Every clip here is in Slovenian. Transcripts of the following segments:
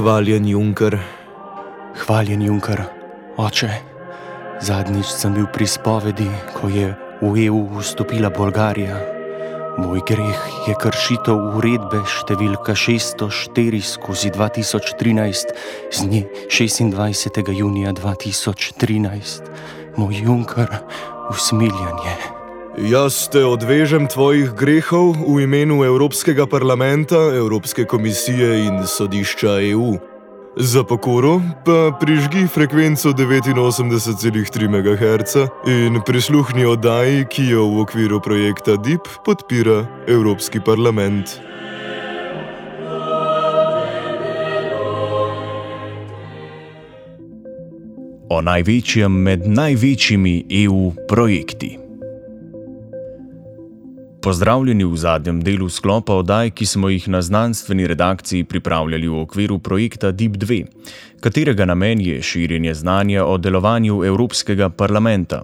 Hvaljen Junker. Hvaljen Junker, oče. Zadnjič sem bil pri spovedi, ko je v EU vstopila Bolgarija. Moj greh je kršitev uredbe številka 604 skozi 2013 z dne 26. junija 2013. Moj Junker, usmiljanje. Jaz te odvežem tvojih grehov v imenu Evropskega parlamenta, Evropske komisije in sodišča EU. Za pokoro pa prižgi frekvenco 89,3 MHz in prisluhni oddaji, ki jo v okviru projekta DIP podpira Evropski parlament. O največjem med največjimi EU projekti. Pozdravljeni v zadnjem delu sklopa oddaj, ki smo jih na znanstveni redakciji pripravljali v okviru projekta DIP2, katerega namen je širjenje znanja o delovanju Evropskega parlamenta.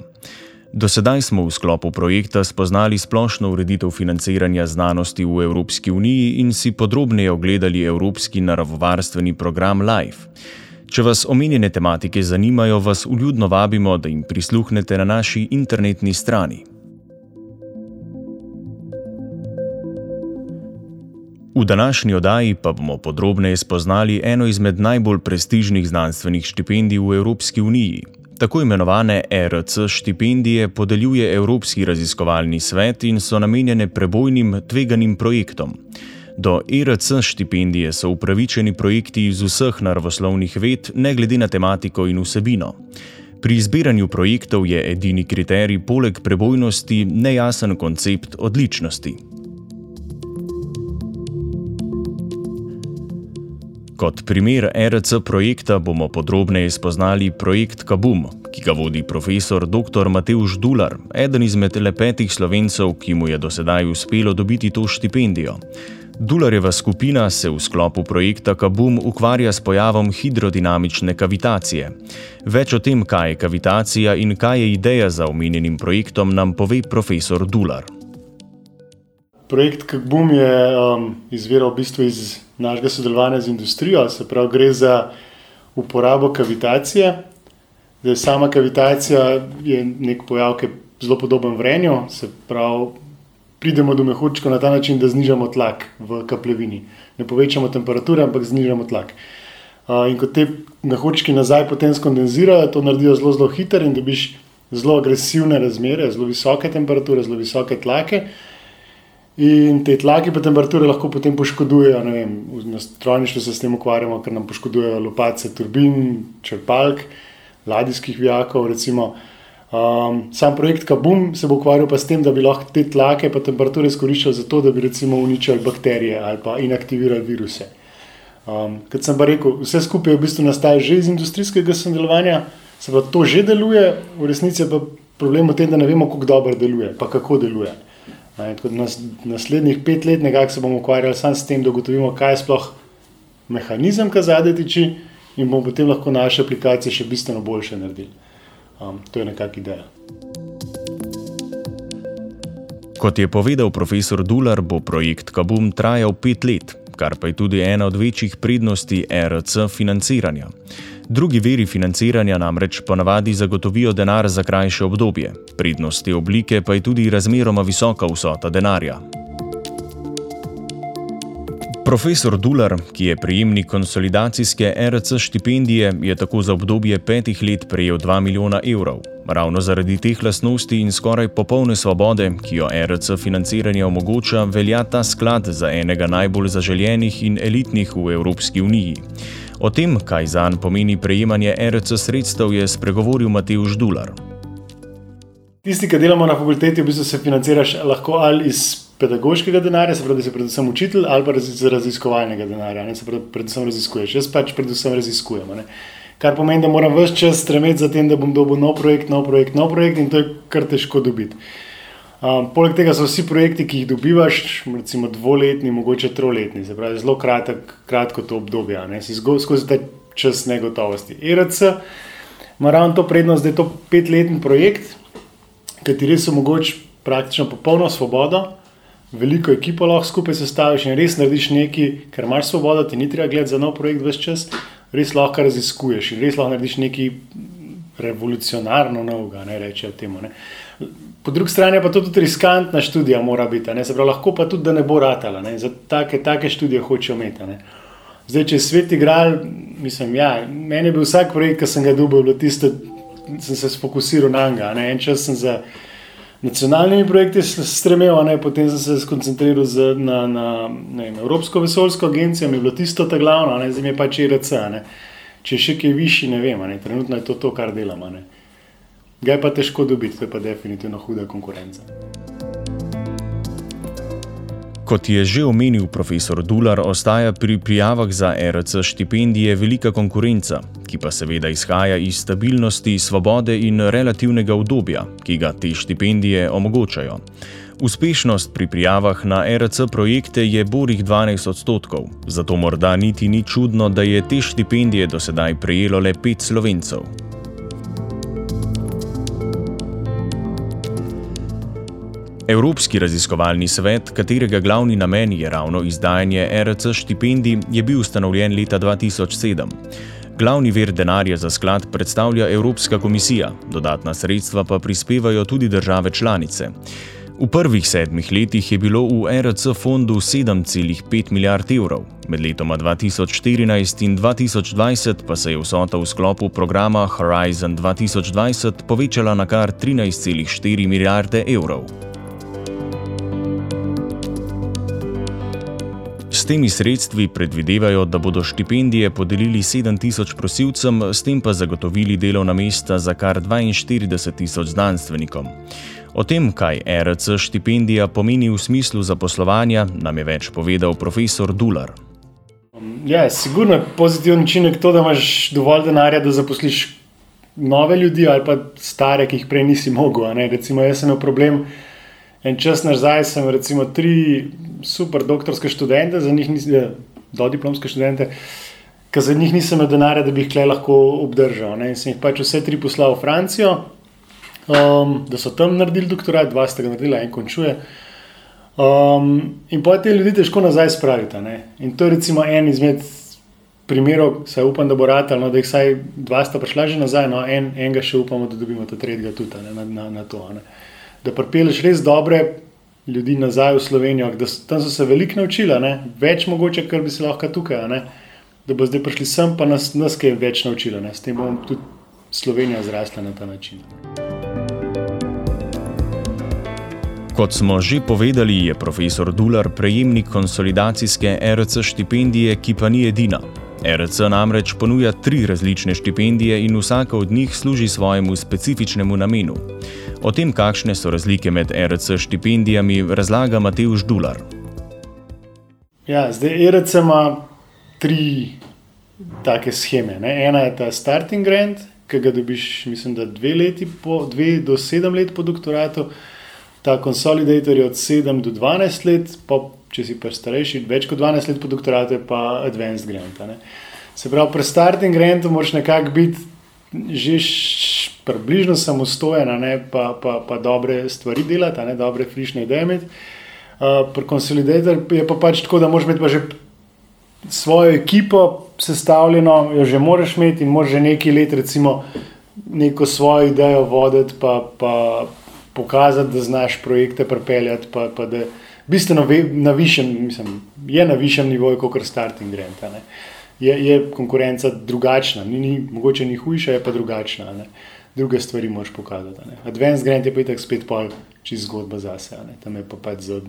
Do sedaj smo v sklopu projekta spoznali splošno ureditev financiranja znanosti v Evropski uniji in si podrobneje ogledali Evropski naravovarstveni program LIFE. Če vas omenjene tematike zanimajo, vas uljudno vabimo, da jim prisluhnete na naši internetni strani. V današnji oddaji pa bomo podrobneje spoznali eno izmed najbolj prestižnih znanstvenih štipendij v Evropski uniji. Tako imenovane ERC štipendije podeljuje Evropski raziskovalni svet in so namenjene prebojnim, tveganim projektom. Do ERC štipendije so upravičeni projekti iz vseh naravoslovnih ved, ne glede na tematiko in vsebino. Pri izbiranju projektov je edini kriterij poleg prebojnosti nejasen koncept odličnosti. Kot primer RC projekta bomo podrobneje spoznali projekt Kabum, ki ga vodi profesor dr. Mateusz Dular, eden izmed le petih slovencev, ki mu je do sedaj uspelo dobiti to štipendijo. Dularjeva skupina se v sklopu projekta Kabum ukvarja s pojavom hidrodinamične kavitacije. Več o tem, kaj je kavitacija in kaj je ideja za omenjenim projektom, nam pove profesor Dular. Projekt Kabum je um, izviral v bistvu iz našega sodelovanja z industrijo, se pravi, gre za uporabo kavitacije. Zdaj, sama kavitacija je nek pojav, ki je zelo podoben vrenju, se pravi, pridemo do mehurčka na ta način, da znižamo tlak v kaplevini. Ne povečamo temperature, ampak znižamo tlak. In ko te mehurčki nazaj potem skondenzirajo, to naredijo zelo, zelo hitro in dobiš zelo agresivne razmere, zelo visoke temperature, zelo visoke tlake. In te tlake pa temperature lahko potem poškodujejo. Vem, na strojništvu se s tem ukvarjamo, ker nam poškodujejo lopace turbin, črpalk, ladijskih vijakov. Um, sam projekt Kabum se bo ukvarjal pa s tem, da bi lahko te tlake in temperature izkoriščali za to, da bi recimo uničili bakterije ali pa inaktivirali viruse. Um, kot sem pa rekel, vse skupaj v bistvu nastaja že iz industrijskega sodelovanja, se pa to že deluje, v resnici pa problem v tem, da ne vemo, kako dobro deluje, pa kako deluje. Nas, naslednjih pet let nekako se bomo ukvarjali samo s tem, da ugotovimo, kaj je sploh mehanizem, ki zadaj tiči, in bomo potem lahko naše aplikacije še bistveno boljše naredili. Um, to je nekakšna ideja. Kot je povedal profesor Dular, bo projekt Kabum trajal pet let, kar pa je tudi ena od večjih prednosti RC financiranja. Drugi veri financiranja namreč ponavadi zagotovijo denar za krajše obdobje, prednost te oblike pa je tudi razmeroma visoka vsota denarja. Profesor Dular, ki je prejemnik konsolidacijske RC štipendije, je tako za obdobje petih let prejel 2 milijona evrov. Ravno zaradi teh lastnosti in skoraj popolne svobode, ki jo RC financiranje omogoča, velja ta sklad za enega najbolj zaželenih in elitnih v Evropski uniji. O tem, kaj za njega pomeni prejemanje RC sredstev, je spregovoril Mateusz Dular. Tisti, ki delamo na fakulteti, v bistvu se financiraš lahko ali iz pedagoškega denarja, se pravi, da si predvsem učitelj, ali pa iz raziskovalnega denarja, ne se pravi, predvsem raziskuješ. Jaz pač predvsem raziskujem. Ne. Kar pomeni, da moram vse čas stremeti za tem, da bom dobil nov projekt, nov projekt, nov projekt in to je kar težko dobiti. Um, poleg tega so vsi projekti, ki jih dobivaš, recimo dvoletni, mogoče troletni, se pravi, zelo kratek, kratko to obdobje, ne si skozi ta čas negotovosti. ERC ima ravno to prednost, da je to petletni projekt, kateri res omogoča praktično popolno svobodo veliko ekipo lahko skupaj sestaviš in res narediš nekaj, ker imaš svobodo, ti ni treba gledati za nov projekt več čas, res lahko raziskuješ in res lahko narediš nekaj revolucionarno novega, ne rečejo temu. Ne. Po drugi strani pa to tudi riskantna študija mora biti, ne. se pravi, lahko pa tudi, da ne bo ratala, ne. za take, take študije hočejo imeti. Ne. Zdaj, če svet igral, mislim, ja, meni je bil vsak projekt, ki sem ga dobil, tisto, sem se fokusiral na njega. En čas sem za nacionalnimi projekti stremel, ne, potem sem se skoncentriral z, na, na vem, Evropsko vesoljsko agencijo, mi je bilo tisto ta glavno, ne, zdaj mi je pač IRC. Ne. Če še kaj višji, ne vem, ne, trenutno je to to, kar delamo. Ne. Ga je pa težko dobiti, to je pa definitivno huda konkurenca. Kot je že omenil profesor Dular, ostaja pri prijavah za RC štipendije velika konkurenca, ki pa seveda izhaja iz stabilnosti, svobode in relativnega udobja, ki ga te štipendije omogočajo. Uspešnost pri prijavah na RC projekte je borih 12 odstotkov, zato morda niti ni čudno, da je te štipendije do sedaj prejelo le pet slovencev. Evropski raziskovalni svet, katerega glavni namen je ravno izdajanje RC štipendij, je bil ustanovljen leta 2007. Glavni vir denarja za sklad predstavlja Evropska komisija, dodatna sredstva pa prispevajo tudi države članice. V prvih sedmih letih je bilo v RC fondu 7,5 milijard evrov, med letoma 2014 in 2020 pa se je vsota v sklopu programa Horizon 2020 povečala na kar 13,4 milijarde evrov. Temi sredstvi predvidevajo, da bodo štipendije podelili 7000 prosilcem, s tem pa zagotovili delovna mesta za kar 42 tisoč znanstvenikom. O tem, kaj RC štipendija pomeni v smislu zaposlovanja, nam je več povedal profesor Dular. Ja, sigurno je pozitiven učinek to, da imaš dovolj denarja, da zaposliš nove ljudi ali pa stare, ki jih prej nisi mogel. Recimo, jaz sem imel problem. En čas nazaj sem recimo tri super doktorske študente, za njih nisem, ja, do diplomske študente, ki za njih nisem imel denarja, da bi jih lahko obdržal. Ne? In sem jih pač vse tri poslal v Francijo, um, da so tam naredili doktorat, dva sta ga naredila, en končuje. Um, in pa te ljudi težko nazaj spraviti. Ne? In to je recimo en izmed primerov, saj upam, da bo ratelj, no, da jih vsaj dva sta prišla že nazaj, no en, enega še upamo, da dobimo ta tretjega tudi ne? na, na, na to. Ne? Da pripelješ res dobre ljudi nazaj v Slovenijo, da so, tam so se veliko naučili, ne? več mogoče, kar bi se lahko tukaj, ne? da bo zdaj prišli sem, pa nas, nas kaj več naučili. Ne? S tem bomo tudi Slovenija zrasla na ta način. Kot smo že povedali, je profesor Dular prejemnik konsolidacijske RC štipendije, ki pa ni edina. RC namreč ponuja tri različne štipendije in vsaka od njih služi svojemu specifičnemu namenu. O tem, kakšne so razlike med RC štipendijami, razlaga Mateusz Dular. Ja, zdaj RC ima tri take scheme. Ne? Ena je ta starting grant, ki ga dobiš, mislim, da dve leti, po, dve do sedem let po doktoratu, ta konsolidator je od sedem do dvanajst let, pa če si pa starejši, več kot dvanajst let po doktoratu, je pa advanced grant. Ne? Se pravi, pri starting grantu moraš nekako biti že približno samostojna, ne, pa, pa, pa dobre stvari delati, ne, dobre frišne ideje imeti. Uh, pri konsolidatorju je pa pač tako, da moraš imeti pa že svojo ekipo sestavljeno, jo že moraš imeti in moraš že nekaj let, recimo, neko svojo idejo voditi, pa, pa pokazati, da znaš projekte pripeljati. Pa, pa da, bistveno na višjem, mislim, je na višjem nivoju, kot je starting grant. Je, je konkurenca drugačna, ni, ni, mogoče ni hujša, je pa drugačna. Ne? Druge stvari moš pokazati. Advanced Grant je pa tako spet pol čez zgodba zase, ne? tam je pa pač za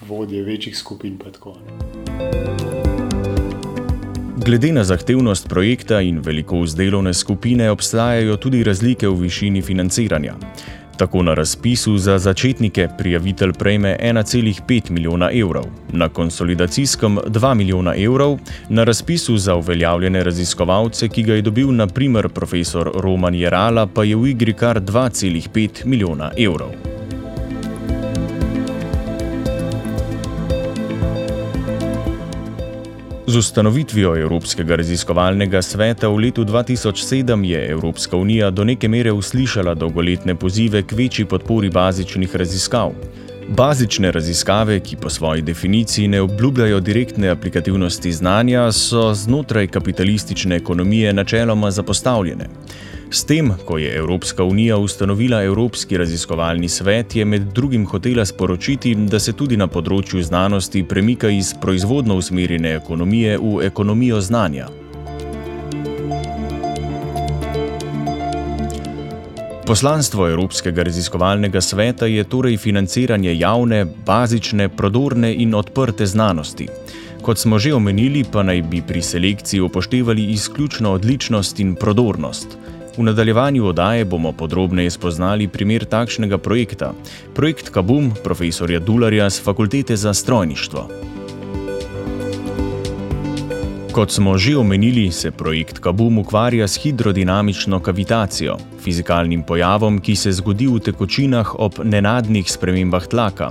vodje večjih skupin. Glede na zahtevnost projekta in velikost delovne skupine obstajajo tudi razlike v višini financiranja. Tako na razpisu za začetnike prijavitelj prejme 1,5 milijona evrov, na konsolidacijskem 2 milijona evrov, na razpisu za uveljavljene raziskovalce, ki ga je dobil naprimer profesor Roman Jerala, pa je v igri kar 2,5 milijona evrov. Z ustanovitvijo Evropskega raziskovalnega sveta v letu 2007 je Evropska unija do neke mere uslišala dolgoletne pozive k večji podpori bazičnih raziskav. Bazične raziskave, ki po svoji definiciji ne obljubljajo direktne aplikativnosti znanja, so znotraj kapitalistične ekonomije načeloma zapostavljene. S tem, ko je Evropska unija ustanovila Evropski raziskovalni svet, je med drugim hotela sporočiti, da se tudi na področju znanosti premika iz proizvodno usmerjene ekonomije v ekonomijo znanja. Poslanstvo Evropskega raziskovalnega sveta je torej financiranje javne, bazične, prodorne in odprte znanosti. Kot smo že omenili, pa naj bi pri selekciji upoštevali izključno odličnost in prodornost. V nadaljevanju oddaje bomo podrobneje spoznali primer takšnega projekta, projekt Kabum profesorja Dularja z Fakultete za strojništvo. Kot smo že omenili, se projekt Kabum ukvarja s hidrodinamično kavitacijo, fizikalnim pojavom, ki se zgodi v tekočinah ob nenadnih spremembah tlaka.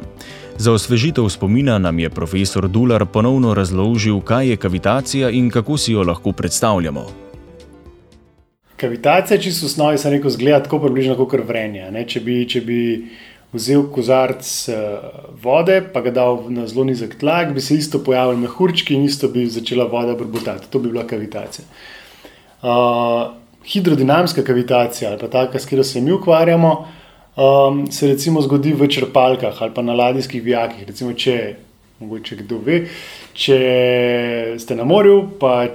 Za osvežitev spomina nam je profesor Dular ponovno razložil, kaj je kavitacija in kako si jo lahko predstavljamo. Kavitacija, če so osnovi, se neko zgleda tako približno kot vrenje. Če bi, če bi vzel kozarc uh, vode, pa ga dal na zelo nizek tlak, bi se isto pojavili mehurčki in isto bi začela voda brbotati. To bi bila kavitacija. Uh, hidrodinamska kavitacija, ali pa ta, s katero se mi ukvarjamo, um, se recimo zgodi v črpalkah ali pa na ladijskih vijakih. Recimo, če, mogoče kdo ve, če ste na morju, pa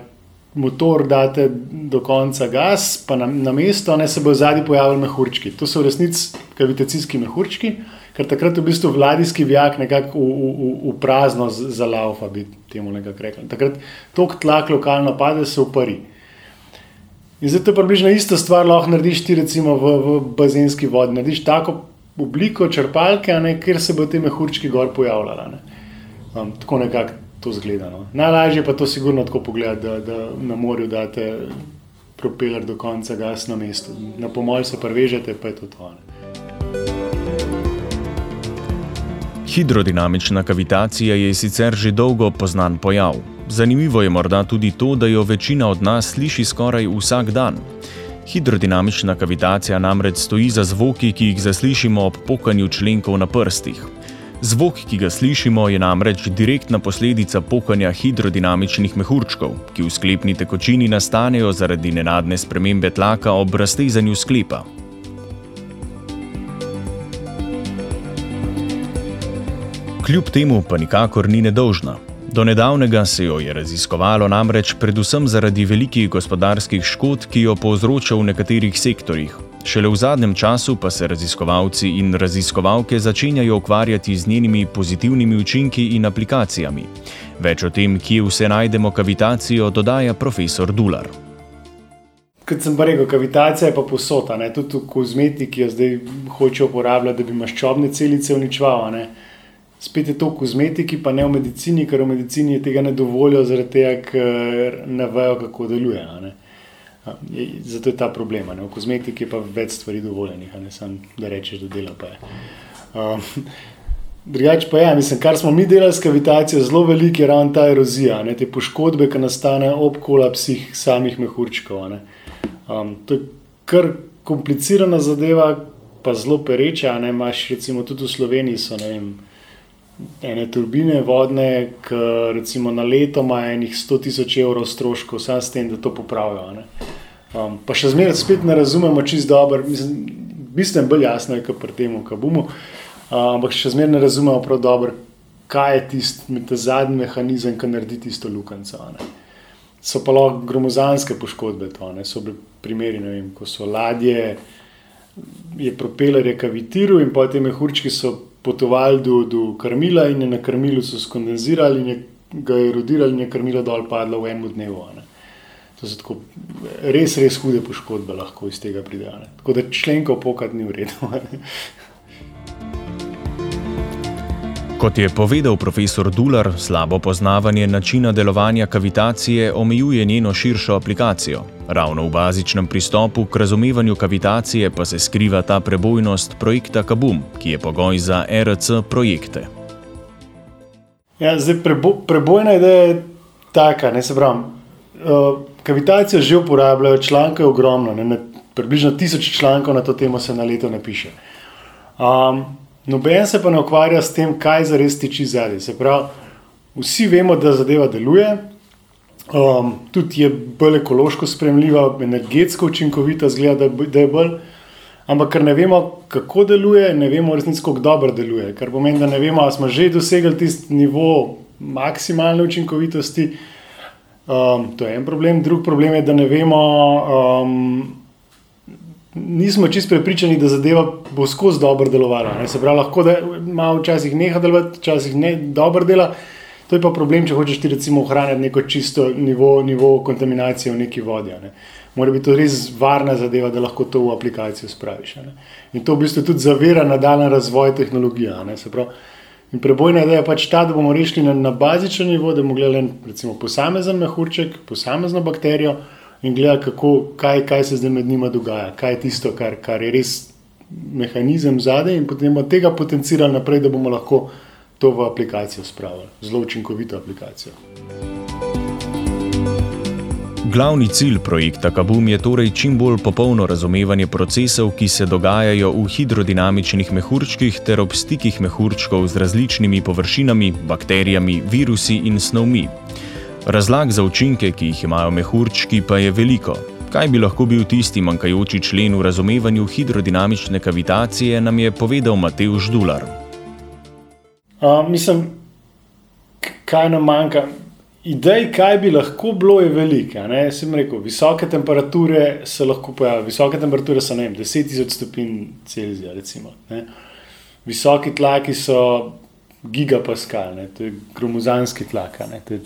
motor date do konca gas, pa na, na mesto, ne se bo zadnji pojavili mehurčki. To so v resnici kavitacijski mehurčki, ker takrat v bistvu vladijski vijak nekako v, v, v prazno za laufa, bi temu nekako rekli. Takrat tok tlak lokalno pade, se upari. In zdaj to je približno ista stvar, lahko narediš ti recimo v, v bazenski vodi. Narediš tako obliko črpalke, ne, kjer se bo te mehurčki gor pojavljala. Um, tako nekako to zgleda. No. Najlažje pa to sigurno tako pogledati, da, da na morju date propeler do konca gas na mestu. Na pomol se prevežete, pa je to to. Hidrodinamična kavitacija je sicer že dolgo poznan pojav. Zanimivo je morda tudi to, da jo večina od nas sliši skoraj vsak dan. Hidrodinamična kavitacija namreč stoji za zvoki, ki jih zaslišimo ob pokanju členkov na prstih. Zvok, ki ga slišimo, je namreč direktna posledica pokanja hidrodinamičnih mehurčkov, ki v sklepni tekočini nastanejo zaradi nenadne spremembe tlaka ob raztezanju sklepa. Kljub temu pa nikakor ni nedolžna. Do nedavnega se jo je raziskovalo namreč predvsem zaradi velikih gospodarskih škod, ki jo povzroča v nekaterih sektorjih, Šele v zadnjem času pa se raziskovalci in raziskovalke začenjajo ukvarjati z njenimi pozitivnimi učinki in aplikacijami. Več o tem, kje vse najdemo kavitacijo, dodaja profesor Dular. Kot sem rekel, kavitacija je pa posota, ne? tudi v kozmetiki jo zdaj hočejo uporabljati, da bi maščobne celice uničevali. Spet je to v kozmetiki, pa ne v medicini, ker v medicini tega ne dovolijo, zaradi tega, ker ne vejo, kako deluje. Ne? Zato je ta problem. Ne? V kozmetiki je pa več stvari dovoljenih, ne samo da rečeš, da dela pa je. Um, Drugače pa je, mislim, kar smo mi delali s kavitacijo, zelo velik je ravno ta erozija, ne, te poškodbe, ki nastanejo ob kolapsih samih mehurčkov. Um, to je kar komplicirana zadeva, pa zelo pereča. Ne, imaš recimo tudi v Sloveniji so, ne vem, ene turbine vodne, ki recimo na leto imajo enih 100 tisoč evrov stroškov, samo s tem, da to popravijo. Um, pa še zmeraj spet ne razumemo čisto dobro, mislim, bistveno bolj jasno je, kot pri tem, kaj bomo. Um, ampak še zmeraj ne razumemo prav dobro, kaj je tisti ta zadnji mehanizem, ki naredi tisto lukenco. So pa lahko gromozanske poškodbe, to ne? so bili primeri, vem, ko so ladje, je propeler je kavitiral in potem je hurčki so potovali do, do krmila in je na krmilu so skondenzirali in je ga erodirali in je krmilo dol padlo v enem dnevu. Ne. To so tako res, res hude poškodbe lahko iz tega pridejo. Tako da členkov pokad ni v redu. Kot je povedal profesor Dular, slabo poznavanje načina delovanja kavitacije omejuje njeno širšo aplikacijo. Ravno v bazičnem pristopu k razumevanju kavitacije pa se skriva ta prebojnost projekta Kabum, ki je pogoj za RC projekte. Ja, zdaj, prebo, prebojna ideja je taka, ne se pravi. Uh, kavitacijo že uporabljajo, članke je ogromno, ne, ne, približno tisoč člankov na to temo se na leto napiše. Um, noben se pa ne ukvarja s tem, kaj za res tiči zadaj. Se pravi, vsi vemo, da zadeva deluje. Um, tudi je bolj ekološko spremljiva, energetsko učinkovita, zgleda, da je bolj. Ampak ker ne vemo, kako deluje, ne vemo resnico, kako dobro deluje. Kar pomeni, da ne vemo, ali smo že dosegli tisti nivo maksimalne učinkovitosti. Um, to je en problem. Drugi problem je, da ne vemo, um, nismo čist prepričani, da zadeva bo skozi dobro delovala. Se pravi, lahko da ima včasih neha delovati, včasih ne dobro dela. To je pa problem, če hočeš ti recimo ohraniti neko čisto nivo, nivo kontaminacije v neki vodi. Ne. Mora biti to res varna zadeva, da lahko to v aplikacijo spraviš. Ne. In to v bistvu tudi zavira nadaljni razvoj tehnologije. In prebojna ideja je pač ta, da bomo rešili na, na bazičen nivo, da bomo gledali recimo posamezen mehurček, posamezno bakterijo in gledali, kako, kaj, kaj se zdaj med njima dogaja, kaj je tisto, kar, kar je res mehanizem zadaj in potem bomo tega potencirali naprej, da bomo lahko to v aplikacijo spravili, zelo učinkovito aplikacijo. Glavni cilj projekta Kabum je torej čim bolj popolno razumevanje procesov, ki se dogajajo v hidrodinamičnih mehurčkih ter ob stikih mehurčkov z različnimi površinami, bakterijami, virusi in snovmi. Razlag za učinke, ki jih imajo mehurčki, pa je veliko. Kaj bi lahko bil tisti manjkajoči člen v razumevanju hidrodinamične kavitacije, nam je povedal Matej Ždular. Uh, mislim, kaj nam manjka. Idej, kaj bi lahko bilo, je velika. Sem rekel, visoke temperature se lahko pojavijo. Visoke temperature so vem, 10.000 stopinj Celzija. Recimo, Visoki tlaki so gigapascal, ne? to je gromozanski tlak, to je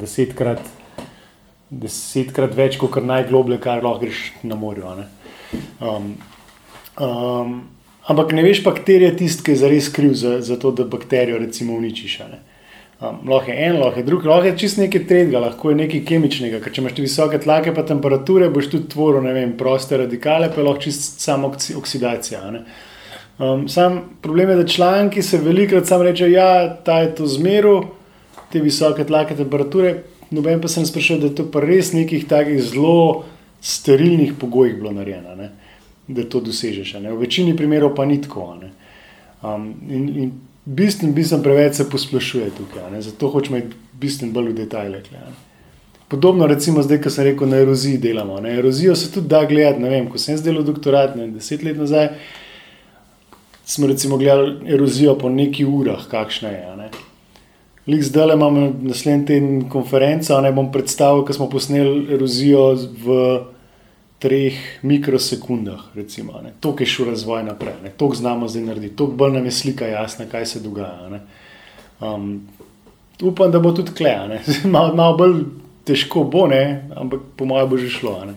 desetkrat, desetkrat več kot najgloblje, kar lahko greš na morju. Um, um, Ampak ne veš, bakterija je tisti, ki je zares kriv za, za to, da bakterijo recimo uničiš. Um, lahko je en, lahko je drug, lahko je čist nekaj tretjega, lahko je nekaj kemičnega. Ker če imaš visoke tlake, pa temperature, boš tudi tvoril, ne vem, proste radikale, pa je lahko čist samo oksidacija. Um, sam problem je, da članki se velikokrat sam rečejo, da ja, ta je to zmeru, te visoke tlake, temperature. Noben pa se ne sprašuje, da je to pa res nekih takih zelo sterilnih pogojih bilo narejeno da to dosežeš. V večini primerov pa ni tako. Um, in in bistveno, bistveno preveč se posplošuje tukaj, zato hočemo iti bistveno bolj v detajle. Podobno, recimo, zdaj, ko sem rekel, na eroziji delamo. Na erozijo se tudi da gledati. Vem, ko sem delal doktorat, ne, deset let nazaj, smo recimo gledali erozijo po nekaj urah, kakšna je. Lik zdaj imamo naslednji teden konferenco, ne bom predstavil, ko smo posneli erozijo v treh mikrosekundah, recimo, to, ki je šlo razvoj naprej, to znamo zdaj narediti, to bolj nam je slika jasna, kaj se dogaja. Um, upam, da bo tudi klej, malo, malo bolj težko bo, ne? ampak po mojem bo že šlo. Ne?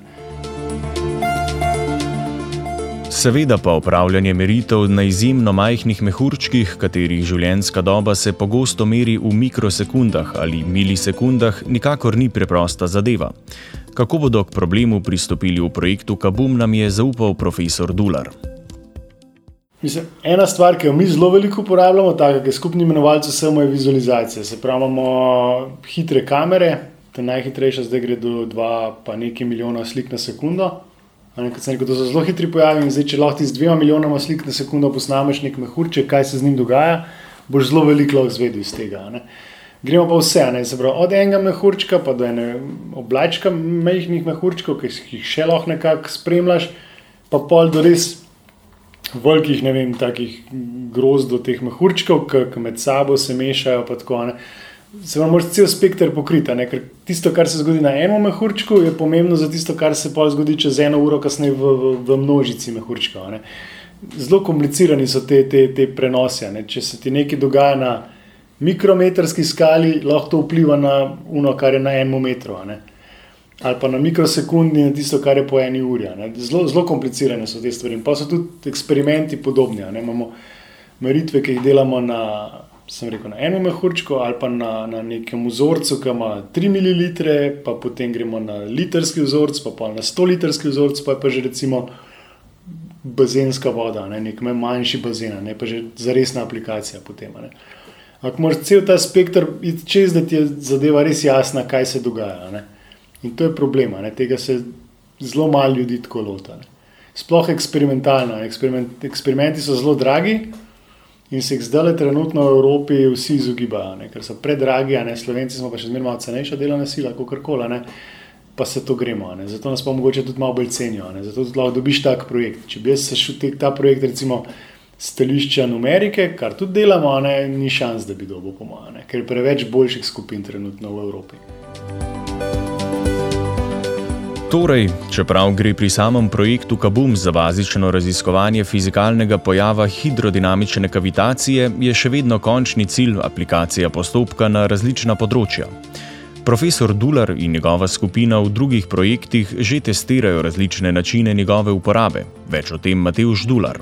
Seveda pa upravljanje meritev na izjemno majhnih mehurčkih, katerih življenjska doba se pogosto meri v mikrosekundah ali milisekundah, nikakor ni preprosta zadeva. Kako bodo k problemu pristopili v projektu Kabum, nam je zaupal profesor Dular. Mislim, ena stvar, ki jo mi zelo veliko uporabljamo, tako je skupni imenovalec, samo je vizualizacija. Se pravi, imamo hitre kamere, te najhitrejše zdaj gre do 2, pa nekaj milijonov slik na sekundo. Kot sem rekel, to so zelo hitri pojavi in zdaj, če lahko ti z dvema milijonoma slik na sekundo posnameš nek mehurček, kaj se z njim dogaja, boš zelo veliko lahko zvedel iz tega. Ne? Gremo pa vse, pravi, od enega mehurčka pa do ene oblačka majhnih mehurčkov, ki jih še lahko nekako spremljaš, pa pol do res velikih, ne vem, takih grozdov teh mehurčkov, ki med sabo se mešajo. Tako, se vam lahko cel spekter pokrita. Ne? Ker tisto, kar se zgodi na enem mehurčku, je pomembno za tisto, kar se pa zgodi čez eno uro, kasneje v, v, v množici mehurčkov. Zelo komplicirani so te, te, te prenose. Ne? Če se ti nekaj dogaja na mikrometrski skali lahko to vpliva na uno, kar je na enem metru. Ali pa na mikrosekundi, na tisto, kar je po eni uri. Zelo, zelo komplicirane so te stvari. Pa so tudi eksperimenti podobni. Imamo meritve, ki jih delamo na, rekel, na enem mehurčku ali pa na, na nekem vzorcu, ki ima 3 ml, pa potem gremo na literski vzorec, pa, pa na 100 literski vzorec, pa je pa že recimo bazenska voda, ne, nek manjši bazen, ne pa že za resna aplikacija potem. Ne. Ampak moraš cel ta spektr iti čez, da ti je zadeva res jasna, kaj se dogaja. Ne? In to je problem, ne? tega se zelo malo ljudi tako lota. Ne? Sploh eksperimentalno. Eksperiment, eksperimenti so zelo dragi, in se jih zdaj trenutno v Evropi vsi izogibajo, ne? ker so predragi, a ne Slovenci smo pa še zmeraj cenejša delovna sila, kot karkoli. Pa se to gremo, ne? zato nas pa mogoče tudi malo bolj cenijo. Ne? Zato lahko dobiš tak projekt. Če bi jaz šel ta projekt, recimo, stališča Amerike, kar tudi delamo, ne? ni šans, da bi dobil pomoč, ker je preveč boljših skupin trenutno v Evropi. Torej, čeprav gre pri samem projektu Kabum za bazično raziskovanje fizikalnega pojava hidrodinamične kavitacije, je še vedno končni cilj aplikacija postopka na različna področja. Profesor Dular in njegova skupina v drugih projektih že testirajo različne načine njegove uporabe. Več o tem Mateuš Dular.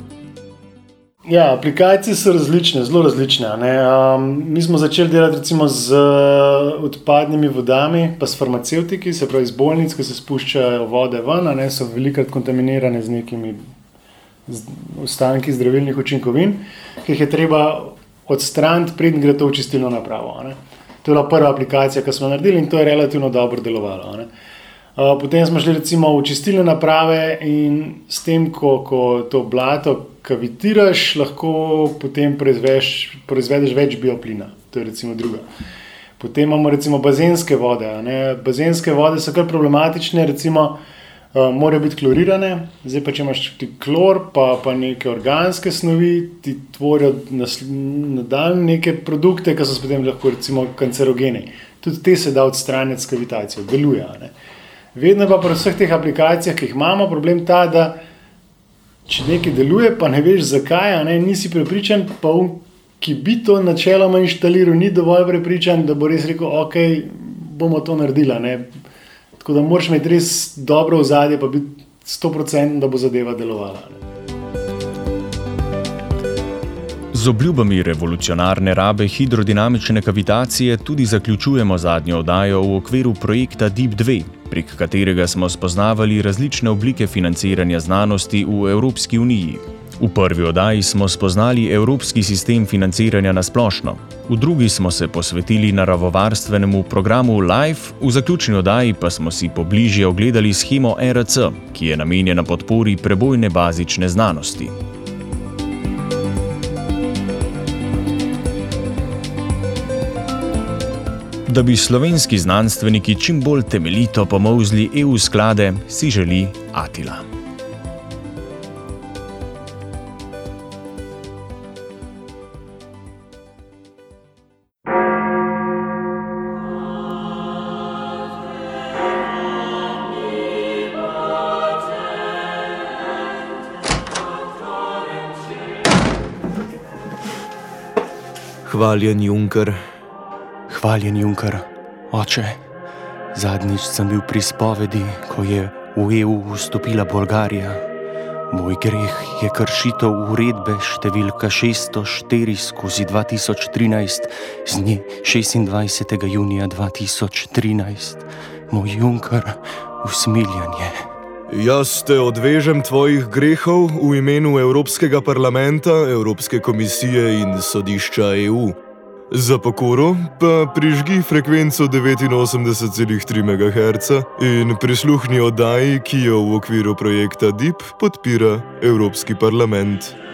Ja, aplikacije so različne, zelo različne. Um, mi smo začeli delati z uh, odpadnimi vodami, pa s farmacevtiki, se pravi iz bolnic, ki se spuščajo vode ven, ne so velikokrat kontaminirane z nekimi ostanki zdravilnih učinkovin, ki jih je treba odstraniti, preden gre to v čistilno napravo. To je bila prva aplikacija, ki smo naredili in to je relativno dobro delovalo. Uh, potem smo šli recimo v čistilne naprave in s tem, ko, ko to blato kavitiraš, lahko potem proizveš, proizvedeš več bioplina. To je recimo druga. Potem imamo recimo bazenske vode. Ne? Bazenske vode so kar problematične, recimo uh, morajo biti klorirane. Zdaj pa če imaš ti klor, pa, pa neke organske snovi, ti tvorijo nadaljne neke produkte, ki so potem lahko recimo kancerogeni. Tudi te se da odstraniti s kavitacijo, deluje. Vedno pa pri vseh teh aplikacijah, ki jih imamo, problem ta, da če nekaj deluje, pa ne veš zakaj, ne, nisi prepričan, pa um, ki bi to načeloma inštaliral, ni dovolj prepričan, da bo res rekel, ok, bomo to naredili. Tako da moraš imeti res dobro ozadje, pa biti 100%, da bo zadeva delovala. Ne. Z obljubami revolucionarne rabe hidrodinamične kavitacije tudi zaključujemo zadnjo oddajo v okviru projekta Deep 2, prek katerega smo spoznavali različne oblike financiranja znanosti v Evropski uniji. V prvi oddaji smo spoznali evropski sistem financiranja na splošno, v drugi smo se posvetili naravovarstvenemu programu LIFE, v zaključni oddaji pa smo si pobližje ogledali schemo RC, ki je namenjena podpori prebojne bazične znanosti. Da bi slovenski znanstveniki čim bolj temeljito pomozli EU sklade, si želi Atila. Hvaljen Junker. Hvaljen Junker, oče. Zadnjič sem bil pri spovedi, ko je v EU vstopila Bolgarija. Moj greh je kršitev uredbe številka 604 skozi 2013 z dne 26. junija 2013. Moj Junker, usmiljanje. Jaz te odvežem tvojih grehov v imenu Evropskega parlamenta, Evropske komisije in sodišča EU. Za pokoro pa prižgi frekvenco 89,3 MHz in prisluhni oddaji, ki jo v okviru projekta DIP podpira Evropski parlament.